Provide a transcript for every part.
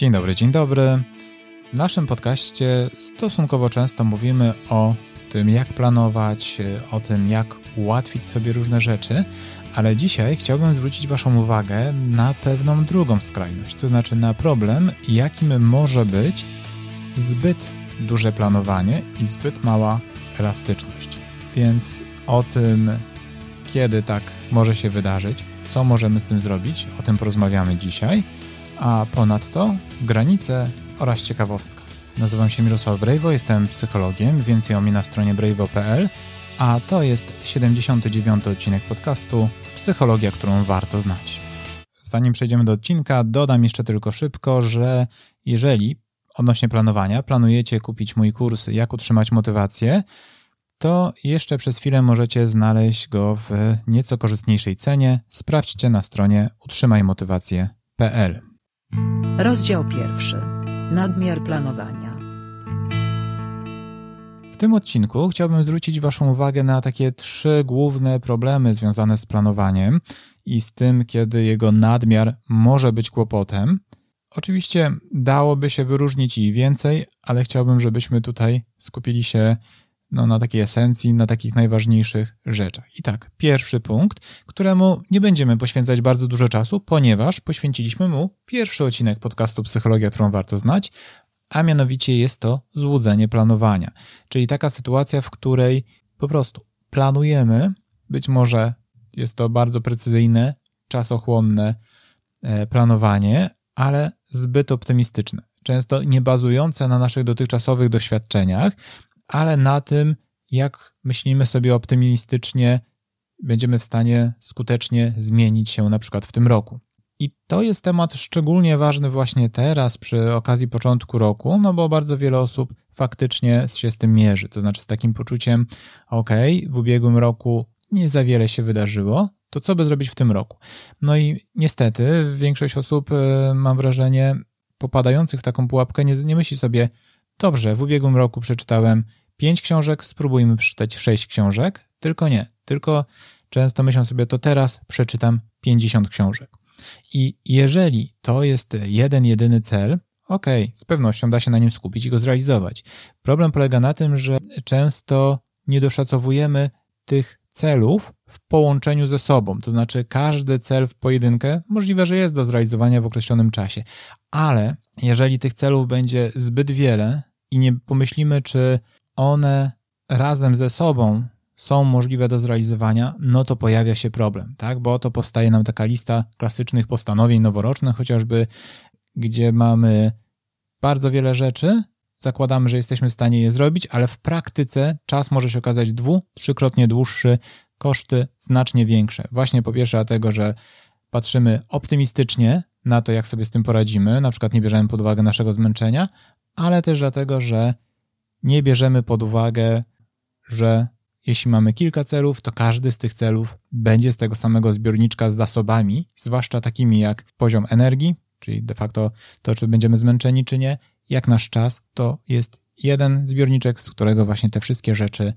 Dzień dobry, dzień dobry. W naszym podcaście stosunkowo często mówimy o tym, jak planować, o tym, jak ułatwić sobie różne rzeczy, ale dzisiaj chciałbym zwrócić Waszą uwagę na pewną drugą skrajność, to znaczy na problem, jakim może być zbyt duże planowanie i zbyt mała elastyczność. Więc o tym, kiedy tak może się wydarzyć, co możemy z tym zrobić, o tym porozmawiamy dzisiaj, a ponadto granice oraz ciekawostka. Nazywam się Mirosław Brejwo, jestem psychologiem, więcej o mnie na stronie brejwo.pl, a to jest 79. odcinek podcastu Psychologia, którą warto znać. Zanim przejdziemy do odcinka, dodam jeszcze tylko szybko, że jeżeli odnośnie planowania planujecie kupić mój kurs Jak utrzymać motywację, to jeszcze przez chwilę możecie znaleźć go w nieco korzystniejszej cenie. Sprawdźcie na stronie utrzymajmotywację.pl. Rozdział pierwszy. Nadmiar planowania. W tym odcinku chciałbym zwrócić Waszą uwagę na takie trzy główne problemy związane z planowaniem i z tym, kiedy jego nadmiar może być kłopotem. Oczywiście dałoby się wyróżnić i więcej, ale chciałbym, żebyśmy tutaj skupili się no, na takiej esencji, na takich najważniejszych rzeczach. I tak, pierwszy punkt, któremu nie będziemy poświęcać bardzo dużo czasu, ponieważ poświęciliśmy mu pierwszy odcinek podcastu Psychologia, którą warto znać, a mianowicie jest to złudzenie planowania. Czyli taka sytuacja, w której po prostu planujemy, być może jest to bardzo precyzyjne, czasochłonne e, planowanie, ale zbyt optymistyczne. Często nie bazujące na naszych dotychczasowych doświadczeniach, ale na tym, jak myślimy sobie optymistycznie, będziemy w stanie skutecznie zmienić się na przykład w tym roku. I to jest temat szczególnie ważny właśnie teraz, przy okazji początku roku, no bo bardzo wiele osób faktycznie się z tym mierzy. To znaczy z takim poczuciem, ok, w ubiegłym roku nie za wiele się wydarzyło, to co by zrobić w tym roku? No i niestety większość osób, e, mam wrażenie, popadających w taką pułapkę nie, nie myśli sobie, dobrze, w ubiegłym roku przeczytałem pięć książek, spróbujmy przeczytać sześć książek, tylko nie, tylko często myślą sobie, to teraz przeczytam 50 książek. I jeżeli to jest jeden, jedyny cel, ok, z pewnością da się na nim skupić i go zrealizować. Problem polega na tym, że często nie doszacowujemy tych celów w połączeniu ze sobą. To znaczy, każdy cel w pojedynkę możliwe, że jest do zrealizowania w określonym czasie, ale jeżeli tych celów będzie zbyt wiele i nie pomyślimy, czy one razem ze sobą są możliwe do zrealizowania, no to pojawia się problem, tak? Bo oto powstaje nam taka lista klasycznych postanowień noworocznych, chociażby, gdzie mamy bardzo wiele rzeczy, zakładamy, że jesteśmy w stanie je zrobić, ale w praktyce czas może się okazać dwu, trzykrotnie dłuższy, koszty znacznie większe. Właśnie po pierwsze dlatego, że patrzymy optymistycznie na to, jak sobie z tym poradzimy, na przykład nie bierzemy pod uwagę naszego zmęczenia, ale też dlatego, że nie bierzemy pod uwagę, że jeśli mamy kilka celów, to każdy z tych celów będzie z tego samego zbiorniczka z zasobami, zwłaszcza takimi jak poziom energii, czyli de facto to, czy będziemy zmęczeni, czy nie, jak nasz czas, to jest jeden zbiorniczek, z którego właśnie te wszystkie rzeczy,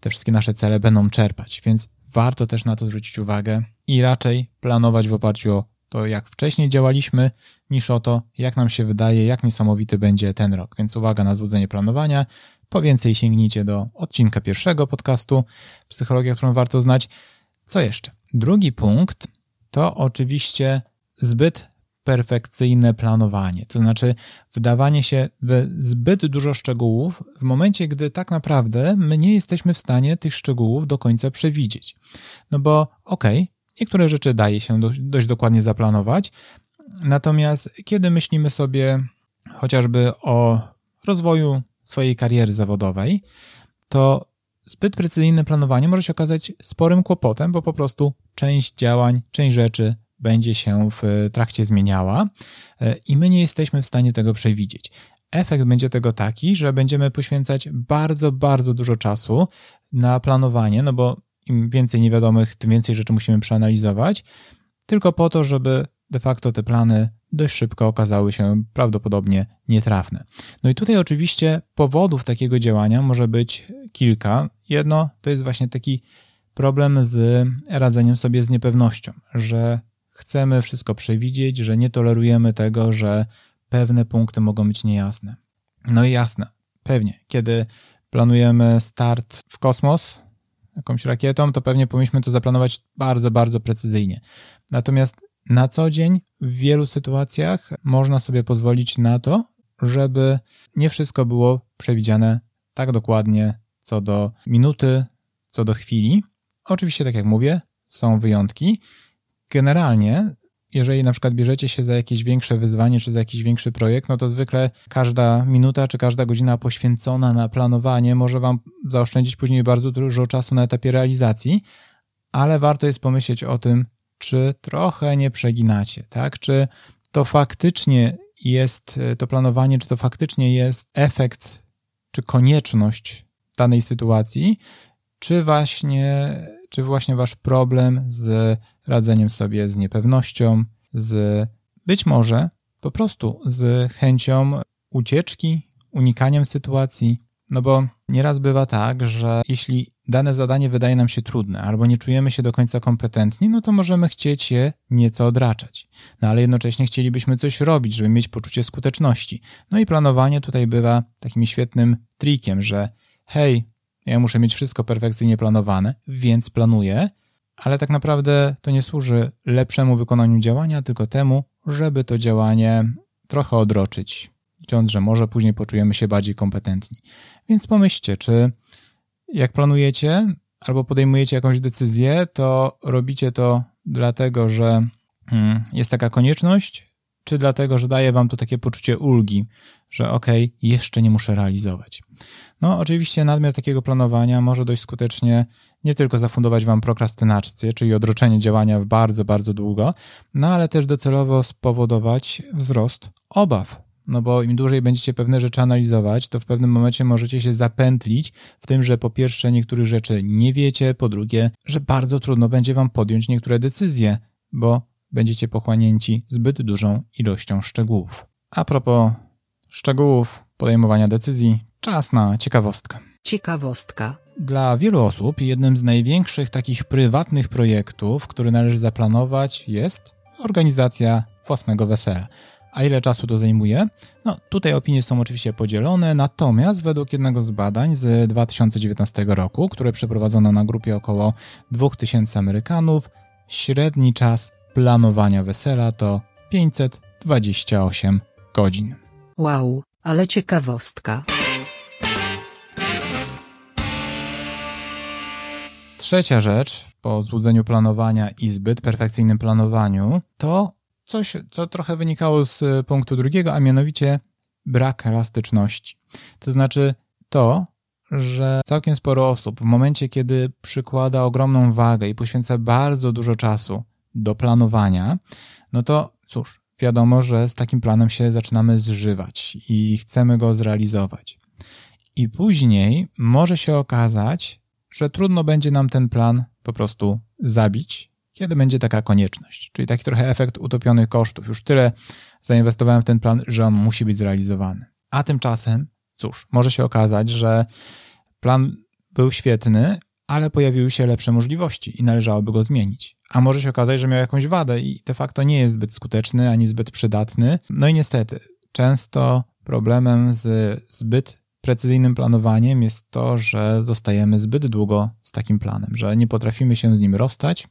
te wszystkie nasze cele będą czerpać. Więc warto też na to zwrócić uwagę i raczej planować w oparciu o to, jak wcześniej działaliśmy, niż o to, jak nam się wydaje, jak niesamowity będzie ten rok. Więc uwaga na złudzenie planowania. Po więcej sięgnijcie do odcinka pierwszego podcastu Psychologia, którą warto znać. Co jeszcze? Drugi punkt to oczywiście zbyt perfekcyjne planowanie, to znaczy wdawanie się w zbyt dużo szczegółów w momencie, gdy tak naprawdę my nie jesteśmy w stanie tych szczegółów do końca przewidzieć. No bo okej, okay, niektóre rzeczy daje się dość, dość dokładnie zaplanować, natomiast kiedy myślimy sobie chociażby o rozwoju swojej kariery zawodowej, to zbyt precyzyjne planowanie może się okazać sporym kłopotem, bo po prostu część działań, część rzeczy będzie się w trakcie zmieniała e, i my nie jesteśmy w stanie tego przewidzieć. Efekt będzie tego taki, że będziemy poświęcać bardzo, bardzo dużo czasu na planowanie, no bo im więcej niewiadomych, tym więcej rzeczy musimy przeanalizować, tylko po to, żeby de facto te plany dość szybko okazały się prawdopodobnie nietrafne. No i tutaj oczywiście powodów takiego działania może być kilka. Jedno to jest właśnie taki problem z radzeniem sobie z niepewnością, że chcemy wszystko przewidzieć, że nie tolerujemy tego, że pewne punkty mogą być niejasne. No i jasne, pewnie, kiedy planujemy start w kosmos jakąś rakietą, to pewnie powinniśmy to zaplanować bardzo, bardzo precyzyjnie. Natomiast na co dzień w wielu sytuacjach można sobie pozwolić na to, żeby nie wszystko było przewidziane tak dokładnie co do minuty, co do chwili. Oczywiście, tak jak mówię, są wyjątki. Generalnie, jeżeli na przykład bierzecie się za jakieś większe wyzwanie czy za jakiś większy projekt, no to zwykle każda minuta czy każda godzina poświęcona na planowanie może Wam zaoszczędzić później bardzo dużo czasu na etapie realizacji, ale warto jest pomyśleć o tym, czy trochę nie przeginacie, tak? Czy to faktycznie jest to planowanie, czy to faktycznie jest efekt, czy konieczność danej sytuacji, czy właśnie, czy właśnie wasz problem z radzeniem sobie z niepewnością, z być może po prostu z chęcią ucieczki, unikaniem sytuacji. No bo nieraz bywa tak, że jeśli dane zadanie wydaje nam się trudne albo nie czujemy się do końca kompetentni, no to możemy chcieć je nieco odraczać. No ale jednocześnie chcielibyśmy coś robić, żeby mieć poczucie skuteczności. No i planowanie tutaj bywa takim świetnym trikiem, że hej, ja muszę mieć wszystko perfekcyjnie planowane, więc planuję, ale tak naprawdę to nie służy lepszemu wykonaniu działania, tylko temu, żeby to działanie trochę odroczyć, licząc, że może później poczujemy się bardziej kompetentni. Więc pomyślcie, czy jak planujecie albo podejmujecie jakąś decyzję, to robicie to dlatego, że hmm, jest taka konieczność, czy dlatego, że daje wam to takie poczucie ulgi, że okej, okay, jeszcze nie muszę realizować. No, oczywiście nadmiar takiego planowania może dość skutecznie nie tylko zafundować wam prokrastynację, czyli odroczenie działania bardzo, bardzo długo, no ale też docelowo spowodować wzrost obaw. No bo im dłużej będziecie pewne rzeczy analizować, to w pewnym momencie możecie się zapętlić w tym, że po pierwsze niektórych rzeczy nie wiecie, po drugie, że bardzo trudno będzie wam podjąć niektóre decyzje, bo będziecie pochłanięci zbyt dużą ilością szczegółów. A propos szczegółów podejmowania decyzji, czas na ciekawostkę. Ciekawostka. Dla wielu osób jednym z największych takich prywatnych projektów, który należy zaplanować, jest organizacja własnego wesela. A ile czasu to zajmuje? No, tutaj opinie są oczywiście podzielone, natomiast według jednego z badań z 2019 roku, które przeprowadzono na grupie około 2000 Amerykanów, średni czas planowania wesela to 528 godzin. Wow, ale ciekawostka. Trzecia rzecz po złudzeniu planowania i zbyt perfekcyjnym planowaniu to coś, co trochę wynikało z punktu drugiego, a mianowicie brak elastyczności. To znaczy to, że całkiem sporo osób w momencie, kiedy przykłada ogromną wagę i poświęca bardzo dużo czasu do planowania, no to cóż, wiadomo, że z takim planem się zaczynamy zżywać i chcemy go zrealizować. I później może się okazać, że trudno będzie nam ten plan po prostu zabić, kiedy będzie taka konieczność. Czyli taki trochę efekt utopionych kosztów. Już tyle zainwestowałem w ten plan, że on musi być zrealizowany. A tymczasem, cóż, może się okazać, że plan był świetny, ale pojawiły się lepsze możliwości i należałoby go zmienić. A może się okazać, że miał jakąś wadę i de facto nie jest zbyt skuteczny ani zbyt przydatny. No i niestety, często problemem z zbyt precyzyjnym planowaniem jest to, że zostajemy zbyt długo z takim planem, że nie potrafimy się z nim rozstać,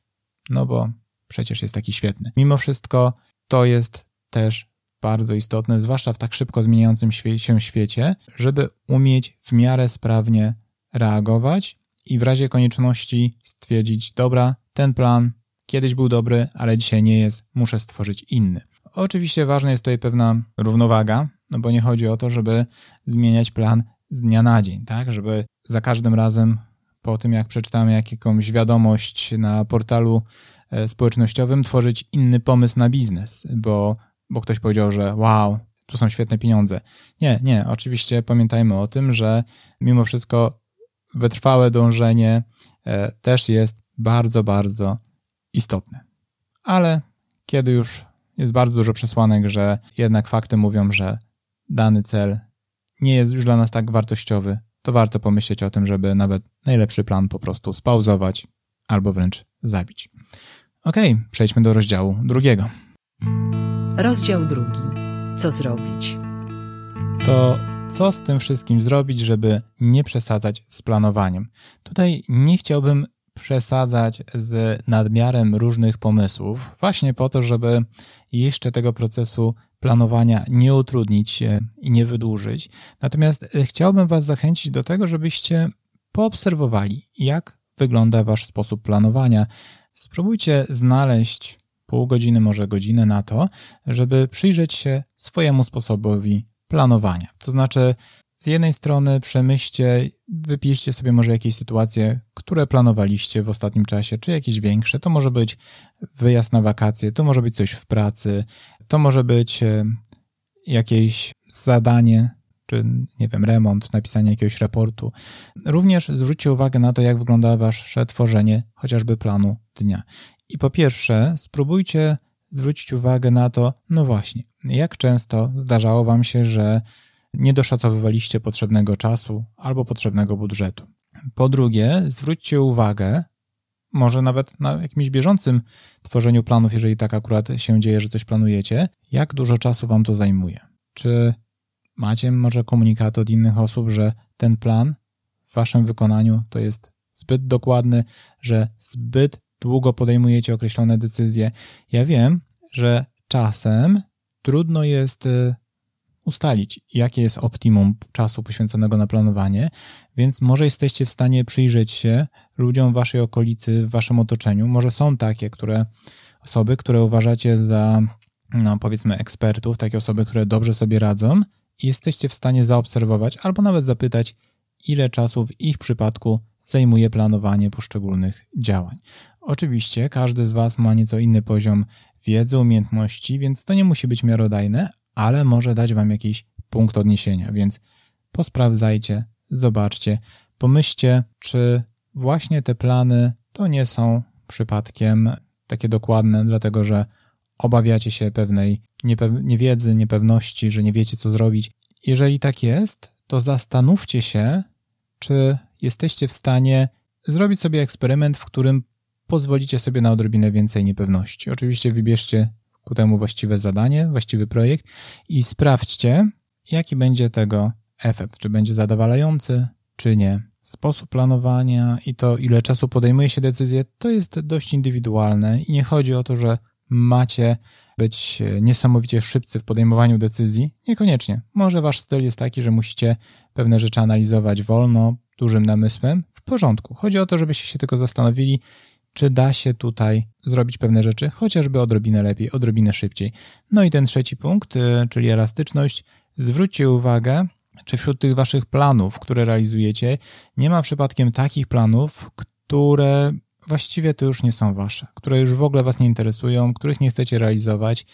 no bo przecież jest taki świetny. Mimo wszystko to jest też bardzo istotne, zwłaszcza w tak szybko zmieniającym się świecie, żeby umieć w miarę sprawnie reagować i w razie konieczności stwierdzić, dobra, ten plan kiedyś był dobry, ale dzisiaj nie jest, muszę stworzyć inny. Oczywiście ważna jest tutaj pewna równowaga, no bo nie chodzi o to, żeby zmieniać plan z dnia na dzień, tak? Żeby za każdym razem po tym, jak przeczytamy jakąś wiadomość na portalu e, społecznościowym, tworzyć inny pomysł na biznes, bo, bo ktoś powiedział, że wow, tu są świetne pieniądze. Nie, nie, oczywiście pamiętajmy o tym, że mimo wszystko wytrwałe dążenie e, też jest bardzo, bardzo istotne. Ale kiedy już jest bardzo dużo przesłanek, że jednak fakty mówią, że dany cel nie jest już dla nas tak wartościowy, to warto pomyśleć o tym, żeby nawet najlepszy plan po prostu spauzować albo wręcz zabić. Ok, przejdźmy do rozdziału drugiego. Rozdział drugi. Co zrobić? To co z tym wszystkim zrobić, żeby nie przesadzać z planowaniem? Tutaj nie chciałbym przesadzać z nadmiarem różnych pomysłów, właśnie po to, żeby jeszcze tego procesu planowania nie utrudnić i nie wydłużyć. Natomiast chciałbym Was zachęcić do tego, żebyście poobserwowali, jak wygląda Wasz sposób planowania. Spróbujcie znaleźć pół godziny, może godzinę na to, żeby przyjrzeć się swojemu sposobowi planowania. To znaczy, z jednej strony przemyślcie, wypiszcie sobie może jakieś sytuacje, które planowaliście w ostatnim czasie, czy jakieś większe. To może być wyjazd na wakacje, to może być coś w pracy, to może być e, jakieś zadanie, czy nie wiem, remont, napisanie jakiegoś raportu. Również zwróćcie uwagę na to, jak wygląda wasze tworzenie chociażby planu dnia. I po pierwsze, spróbujcie zwrócić uwagę na to, no właśnie, jak często zdarzało wam się, że nie doszacowywaliście potrzebnego czasu albo potrzebnego budżetu. Po drugie, zwróćcie uwagę, może nawet na jakimś bieżącym tworzeniu planów, jeżeli tak akurat się dzieje, że coś planujecie, jak dużo czasu wam to zajmuje. Czy macie może komunikat od innych osób, że ten plan w waszym wykonaniu to jest zbyt dokładny, że zbyt długo podejmujecie określone decyzje. Ja wiem, że czasem trudno jest y, ustalić, jakie jest optimum czasu poświęconego na planowanie, więc może jesteście w stanie przyjrzeć się ludziom w waszej okolicy, w waszym otoczeniu. Może są takie, które osoby, które uważacie za, no powiedzmy, ekspertów, takie osoby, które dobrze sobie radzą i jesteście w stanie zaobserwować albo nawet zapytać, ile czasu w ich przypadku zajmuje planowanie poszczególnych działań. Oczywiście każdy z Was ma nieco inny poziom wiedzy, umiejętności, więc to nie musi być miarodajne, ale może dać Wam jakiś punkt odniesienia, więc posprawdzajcie, zobaczcie, pomyślcie, czy właśnie te plany to nie są przypadkiem takie dokładne, dlatego że obawiacie się pewnej niewiedzy, niepewności, że nie wiecie, co zrobić. Jeżeli tak jest, to zastanówcie się, czy jesteście w stanie zrobić sobie eksperyment, w którym pozwolicie sobie na odrobinę więcej niepewności. Oczywiście wybierzcie ku temu właściwe zadanie, właściwy projekt i sprawdźcie, jaki będzie tego efekt. Czy będzie zadowalający, czy nie. Sposób planowania i to, ile czasu podejmuje się decyzję, to jest dość indywidualne i nie chodzi o to, że macie być niesamowicie szybcy w podejmowaniu decyzji. Niekoniecznie. Może wasz styl jest taki, że musicie pewne rzeczy analizować wolno, dużym namysłem. W porządku. Chodzi o to, żebyście się tylko zastanowili, czy da się tutaj zrobić pewne rzeczy, chociażby odrobinę lepiej, odrobinę szybciej. No i ten trzeci punkt, y, czyli elastyczność. Zwróćcie uwagę, czy wśród tych waszych planów, które realizujecie, nie ma przypadkiem takich planów, które właściwie to już nie są wasze, które już w ogóle was nie interesują, których nie chcecie realizować,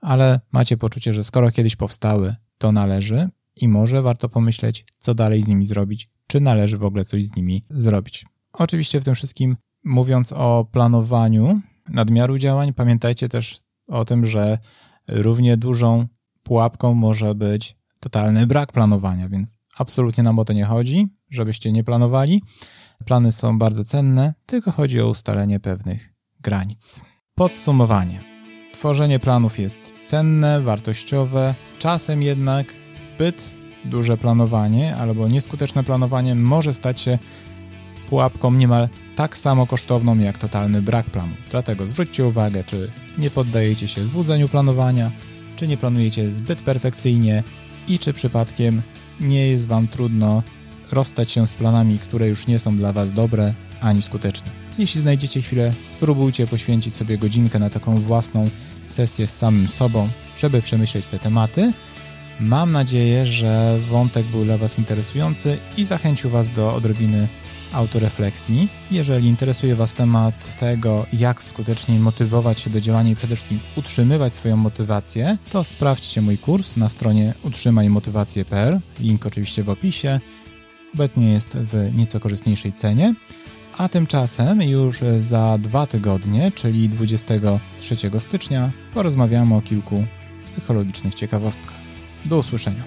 ale macie poczucie, że skoro kiedyś powstały, to należy i może warto pomyśleć, co dalej z nimi zrobić, czy należy w ogóle coś z nimi zrobić. Oczywiście w tym wszystkim mówiąc o planowaniu nadmiaru działań, pamiętajcie też o tym, że równie dużą pułapką może być totalny brak planowania, więc absolutnie nam o to nie chodzi, żebyście nie planowali. Plany są bardzo cenne, tylko chodzi o ustalenie pewnych granic. Podsumowanie. Tworzenie planów jest cenne, wartościowe, czasem jednak zbyt duże planowanie albo nieskuteczne planowanie może stać się pułapką niemal tak samo kosztowną jak totalny brak planu. Dlatego zwróćcie uwagę, czy nie poddajecie się złudzeniu planowania, czy nie planujecie zbyt perfekcyjnie i czy przypadkiem nie jest Wam trudno rozstać się z planami, które już nie są dla Was dobre ani skuteczne. Jeśli znajdziecie chwilę, spróbujcie poświęcić sobie godzinkę na taką własną sesję z samym sobą, żeby przemyśleć te tematy. Mam nadzieję, że wątek był dla Was interesujący i zachęcił Was do odrobiny autorefleksji. Jeżeli interesuje Was temat tego, jak skutecznie motywować się do działania i przede wszystkim utrzymywać swoją motywację, to sprawdźcie mój kurs na stronie utrzymajmotywację.pl. Link oczywiście w opisie. Obecnie jest w nieco korzystniejszej cenie. A tymczasem już za dwa tygodnie, czyli 23 stycznia, porozmawiamy o kilku psychologicznych ciekawostkach. Do usłyszenia.